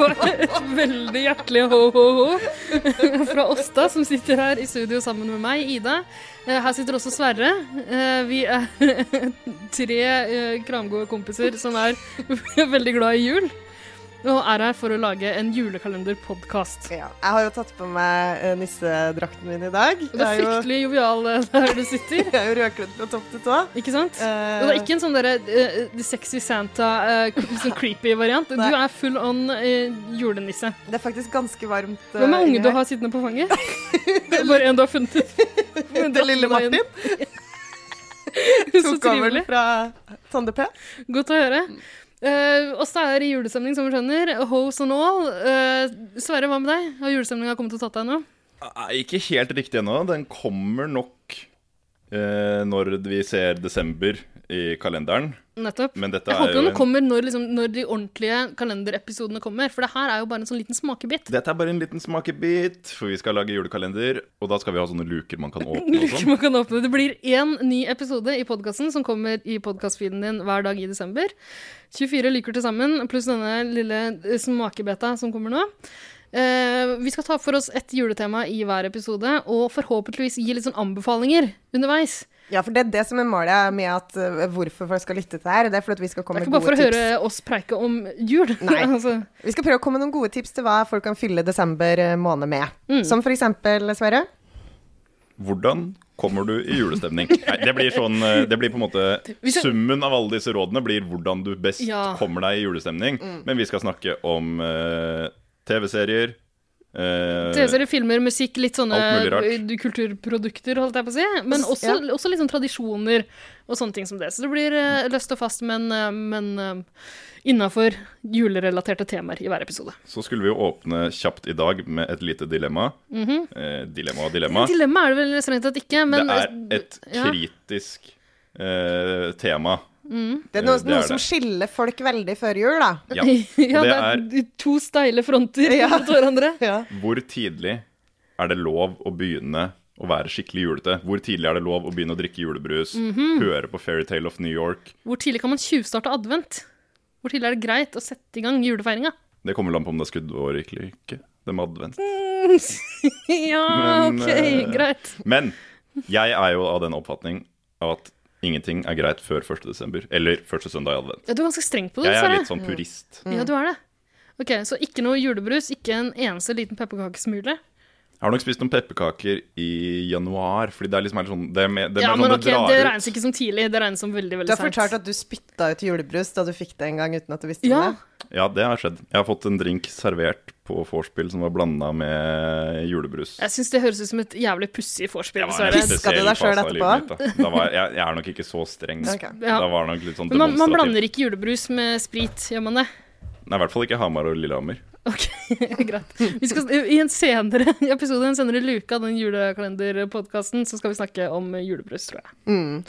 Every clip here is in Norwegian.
var et veldig hjertelig ho-ho-ho fra Åsta, som sitter her i studio sammen med meg, Ida. Eh, Her sitter også Sverre. Eh, Vi er tre eh, kramgode kompiser som er veldig glad i jul. Og er her for å lage en julekalenderpodkast. Ja, jeg har jo tatt på meg eh, nissedrakten min i dag. Og det er er jo, fryktelig jovial eh, der du sitter. jeg er jo rødkledd fra topp til tå. Ikke sant? Uh... Og det er ikke en sånn derre uh, sexy Santa, uh, sånn creepy variant. Du er full on eh, julenisse. Det er faktisk ganske varmt. Uh, Hvem er unge du har sittende på fanget? Det er bare en du har funnet ut. Det lille Martin Så tok over fra Tande P. Godt å høre. Uh, så er det julestemning, som vi skjønner. Hose and all. Uh, Sverre, hva med deg? Har julestemninga kommet og tatt deg nå? Ikke helt riktig ennå. Den kommer nok uh, når vi ser desember i kalenderen. Nettopp. Jeg er håper jo den kommer når, liksom, når de ordentlige kalenderepisodene kommer. For det her er jo bare en sånn liten smakebit. dette er bare en liten smakebit, for vi skal lage julekalender. Og da skal vi ha sånne luker man kan åpne Luker sånn. man kan åpne. Det blir én ny episode i podkasten som kommer i podkastfeeden din hver dag i desember. 24 luker til sammen, pluss denne lille smakebeta som kommer nå. Eh, vi skal ta for oss ett juletema i hver episode, og forhåpentligvis gi litt sånn anbefalinger underveis. Ja, for det er det som er målet med at uh, hvorfor folk skal lytte til det her. Det er for at vi skal Det er ikke bare for gode å høre oss preike om jul. Nei. altså, Vi skal prøve å komme med noen gode tips til hva folk kan fylle desember eh, måned med. Mm. Som for eksempel, Sverre. Hvordan kommer du i julestemning? Nei, det blir sånn Det blir på en måte Summen av alle disse rådene blir hvordan du best Ja. kommer deg i julestemning. Mm. Men vi skal snakke om eh, TV-serier. eh, TV-serier, filmer, musikk, litt sånne eh, kulturprodukter, holdt jeg på å si. Men også, Ja. også litt sånn tradisjoner og sånne ting som det. Så det blir eh, løst og fast, men, uh, men eh, innafor julerelaterte temaer i hver episode. Så skulle vi jo åpne kjapt i dag med et lite dilemma. Mhm. eh, dilemma og dilemma. Dilemma er det vel strengt tatt ikke, men det er et ja. kritisk eh, tema. Det er Eh, noe, det noe er som skiller folk veldig før jul, da. Ja. ja, det er to steile fronter Ja. mot hverandre. Ja. Hvor tidlig er det lov å begynne å være skikkelig julete? Hvor tidlig er det lov å begynne å drikke julebrus? Mhm. Høre på Fairytale of New York? Hvor tidlig kan man tjuvstarte advent? Hvor tidlig er det greit å sette i gang julefeiringa? Det kommer an på om det er skuddår eller ikke. Det med advent. ja, Men, OK, eh, greit. Men jeg er jo av den oppfatning av at ingenting er greit før 1. desember. Eller første søndag i advent. Ja, du er ganske streng på det, Jeg er litt sånn purist. Ja, du er det. Ok, Så ikke noe julebrus, ikke en eneste liten pepperkakesmule? Jeg har nok spist noen pepperkaker i januar, fordi det er liksom sånn Det er, med, det er Ja, men sånn ok, det drar Det regnes ikke som tidlig, det regnes som veldig, veldig Du har fortalt at du spytta ut julebrus da du fikk det en gang uten at du visste Ja, det. Ja, det har skjedd. Jeg har fått en drink servert på vorspiel som var blanda med julebrus. jeg syns det høres ut som et jævlig pussig vorspiel, Piska du deg sjøl etterpå? mitt, da. Da var jeg, jeg, er nok ikke så streng. Okay. Ja. Da var nok litt sånn Men man, man blander ikke julebrus med sprit, gjør man det? Nei, i hvert fall ikke Hamar og Lillehammer. Ok, greit. Vi skal, I en senere episode, en senere luke av den julekalenderpodkasten, så skal vi snakke om julebrus, tror jeg. Mm.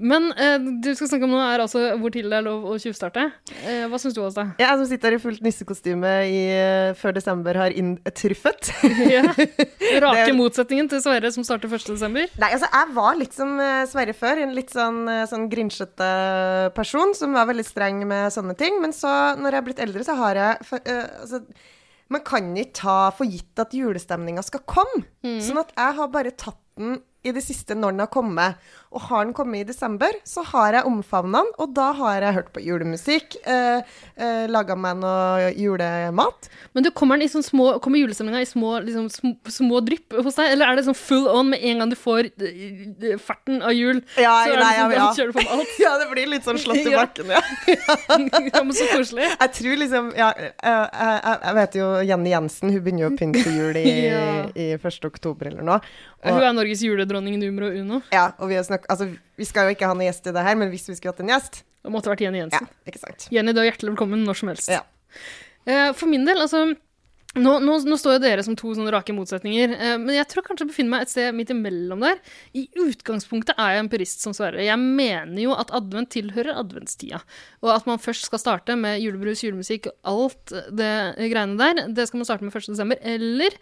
Men eh, du skal snakke om nå er altså hvor tidlig det er lov å tjuvstarte. Eh, hva syns du, Åsta? Jeg som sitter her i fullt nissekostyme i, eh, før desember har inntruffet. Ja. Rake Det- motsetningen til Sverre som starter 1. desember. Nei, altså jeg var litt som eh, Sverre før, en litt sånn, eh, sånn grinsjete person som var veldig streng med sånne ting. Men så, når jeg er blitt eldre, så har jeg for, uh, altså, Man kan ikke ta for gitt at julestemninga skal komme. Sånn at jeg har bare tatt den i det siste når den har kommet. Og har den kommet i desember, så har jeg omfavna den, og da har jeg hørt på julemusikk, eh, eh, laga meg noe julemat. Men du, kommer, sånn små, kommer julestemninga i små, liksom, små, små drypp hos deg, eller er det sånn full on med en gang du får eh, eh, farten av jul? Ja, så er det sånn, ja, ja. Ja, det blir litt sånn slått i bakken, ja. ja, men så koselig. Jeg tror liksom Ja, jeg, jeg, jeg vet jo Jenny Jensen, hun begynner jo å pynte jul i, Ja. i 1. oktober eller noe. Hun er Norges juledronning numero uno. ja, og vi, har snakk, altså, vi skal jo ikke ha noen gjest i det her, men hvis vi skulle hatt en gjest Det måtte vært Jenny Ja, Jensen. ikke sant. Jenny, du er hjertelig velkommen når som helst. Ja. Eh, For min del, altså nå, nå, nå står jo dere som to sånne rake motsetninger, eh, men jeg tror kanskje jeg befinner meg et sted midt imellom der. I utgangspunktet er jeg en purist som Sverre. Jeg mener jo at advent tilhører adventstida. Og at man først skal starte med julebrus, julemusikk og alt det greiene der. Det skal man starte med 1. desember. Eller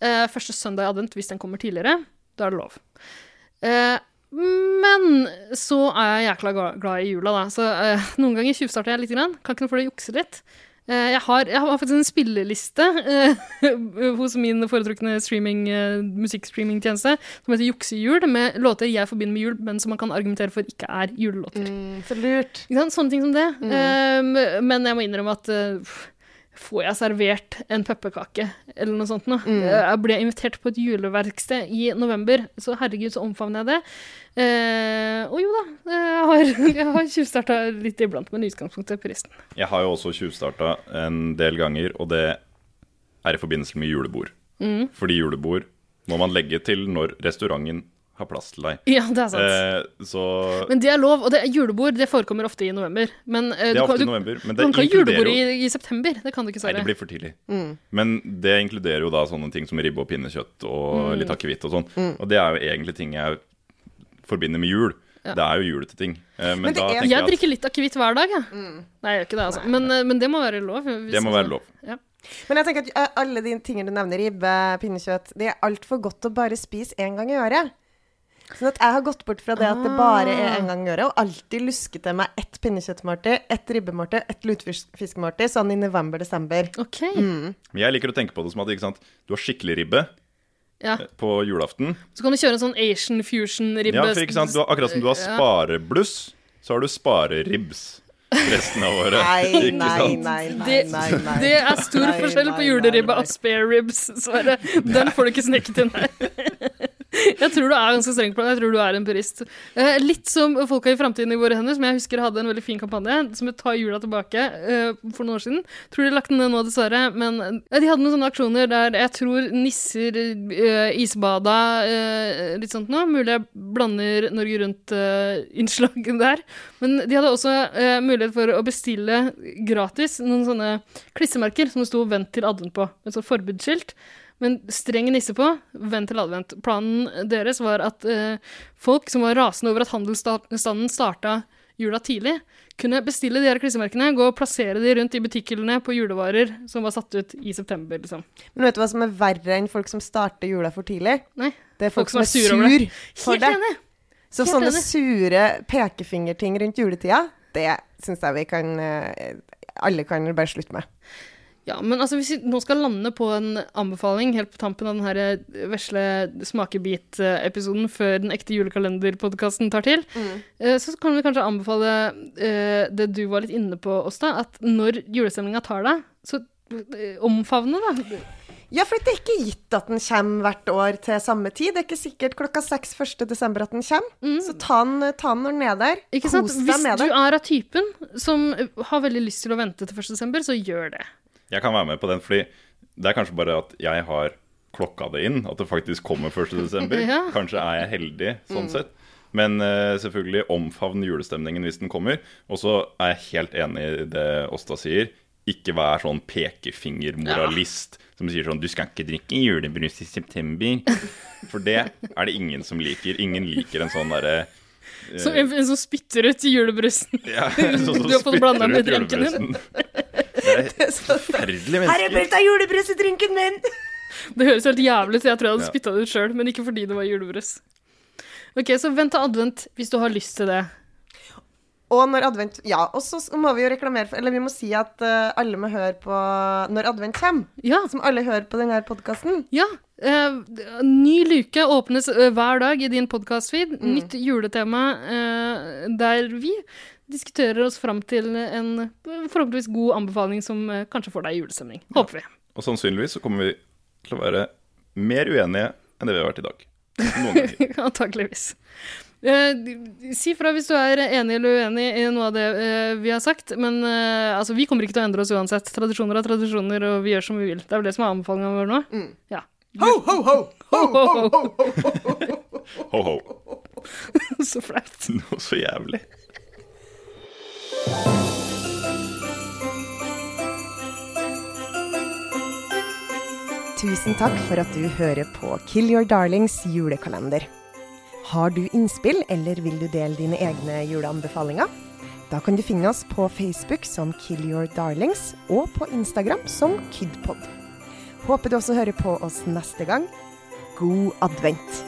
eh, første søndag i advent hvis den kommer tidligere. Da er det lov. Eh, men så er jeg jækla glad i jula, da. Så eh, noen ganger tjuvstarter jeg litt. Grann. Kan ikke noe for det jukse litt. Eh, Jeg har, jeg har faktisk en spilleliste eh, hos min foretrukne streaming, musikkstreamingtjeneste som heter Juksejul, med låter jeg forbinder med jul, men som man kan argumentere for ikke er julelåter. Mm, så lurt. Sånne ting som det. Eh, men jeg må innrømme at eh, Får jeg servert en pepperkake eller noe sånt nå? Jeg ble invitert på et juleverksted i november, så herregud, så omfavner jeg det. Eh, og jo da, jeg har, jeg har tjuvstarta litt iblant, men i utgangspunktet prisen. Jeg har jo også tjuvstarta en del ganger, og det er i forbindelse med julebord. Mm. Fordi julebord må man legge til når restauranten har plass til deg. Ja, det er sant. Eh, så Men det er lov, og det er julebord det forekommer ofte i november. Men eh, Det er kan- ofte i november, men Du det kan ha inkluderer julebord i, i september. Det kan du ikke, Nei, det blir for tidlig. Men det inkluderer jo da sånne ting som ribbe og pinnekjøtt og Mm. litt akevitt og sånn. Og det er jo egentlig ting jeg forbinder med jul. Det er jo julete ting. Eh, Men, Men da er- tenker Jeg jeg at drikker litt akevitt hver dag, jeg. Nei, jeg gjør ikke det, altså. Men, eh, men det må være lov. hvis- det må være lov. Ja. Men jeg tenker at eh, alle de tingene du nevner, ribbe, pinnekjøtt, det er altfor godt å bare spise én gang i året. Sånn at jeg har gått bort fra det at det bare er én gang i året, og alltid lusket til meg ett pinnekjøttmåltid, ett ribbemåltid, ett lutefiskmåltid, sånn i november-desember. OK. Men jeg liker å tenke på det som at ikke sant? du har skikkelig ribbe Ja. på julaften. Så kan du kjøre en sånn Asian fusion-ribbe. Ja, for ikke sant? Du har, akkurat som du har sparebluss, så har du spareribs resten av året. Nei, ikke nei, sant? nei, nei, Det, nei, nei. det er stor Nei, forskjell på juleribbe og spareribs, Sverre. Den får du ikke sneket inn her. Jeg tror du er ganske streng på det. Jeg tror du er en purist. Eh, litt som Folka i framtiden i våre hender, som jeg husker hadde en veldig fin kampanje, som het Ta jula tilbake eh, for noen år siden. Tror de lagt den ned nå, dessverre. Men eh, de hadde noen sånne aksjoner der jeg tror nisser eh, isbada, eh, litt sånt noe. Mulig jeg blander Norge Rundt-innslaget der. Men de hadde også eh, mulighet for å bestille gratis noen sånne klissemerker som det sto 'Vent til advent' på. Et sånt forbudsskilt. Men streng nisse på, vent til advent. Planen deres var at eh, folk som var rasende over at handelsstanden starta jula tidlig, kunne bestille de her klissemerkene, gå og plassere de rundt i butikkhyllene på julevarer som var satt ut i september, liksom. Men vet du hva som er verre enn folk som starter jula for tidlig? Nei. Det er folk, Folk som som er sur over sur for det. enig! Så Helt sånne enig. sure pekefingerting rundt juletida, det syns jeg vi kan eh, Alle kan bare slutte med. Ja, men altså hvis vi nå skal lande på en anbefaling helt på tampen av denne eh, vesle smakebit-episoden før den ekte julekalenderpodkasten tar til, mm. så kan vi kanskje anbefale eh, det du var litt inne på, Åsta, at når julestemninga tar deg, så eh, omfavne, da. Ja, for det er ikke gitt at den kommer hvert år til samme tid. Det er ikke sikkert klokka 6 1. desember at den kommer. Så ta den, ta den når den er der. Ikke sant? Hvis du er av typen som har veldig lyst til å vente til 1. desember, så gjør det. Jeg kan være med på den, fordi det er kanskje bare at jeg har klokka det inn. At det faktisk kommer 1. desember. Ja. Kanskje er jeg heldig sånn sett. Men uh, selvfølgelig omfavn julestemningen hvis den kommer. Og så er jeg helt enig i det Åsta sier. Ikke vær sånn pekefingermoralist som sier sånn Du skal ikke drikke julebrus i september. For det er det ingen som liker. Ingen liker en sånn derre Så en, en som spytter ut julebrusen. ja, sånn som Du har fått spytter med drinken din. Julebrusen. menneske. er Her er julebrus i drinken min! Det høres helt jævlig ut, så jeg tror jeg hadde spytta det ut sjøl, men ikke fordi det var julebrus. Ok, så vent til advent hvis du har lyst til det. Og når advent Ja, og så må vi jo reklamere for Eller vi må si at uh, alle må høre på når advent kommer. Ja, Som alle hører på denne podkasten. ja. Uh, ny luke åpnes uh, hver dag i din podkastfeed. Mm. Nytt juletema eh, der vi diskuterer oss fram til en forhåpentligvis god anbefaling som kanskje får deg i julestemning. Håper vi. Og sannsynligvis så kommer vi til å være mer uenige enn det vi har vært i dag. Noen ganger. Antakeligvis. Eh, si fra hvis du er enig eller uenig i noe av det eh, vi har sagt. Men eh, altså, vi kommer ikke til å endre oss uansett. Tradisjoner er tradisjoner, og vi gjør som vi vil. Det er vel det som er anbefalinga vår nå? Ja. Ho, ho, ho! Ho, ho, ho, ho! Ho, ho. Så flaut. Noe så jævlig. Tusen takk for at du hører på Kill Your Darlings julekalender. Har du innspill, eller vil du dele dine egne juleanbefalinger? Da kan du finne oss på Facebook som Kill Your Darlings, og på Instagram som Kidpod. Håper du også hører på oss neste gang. God advent!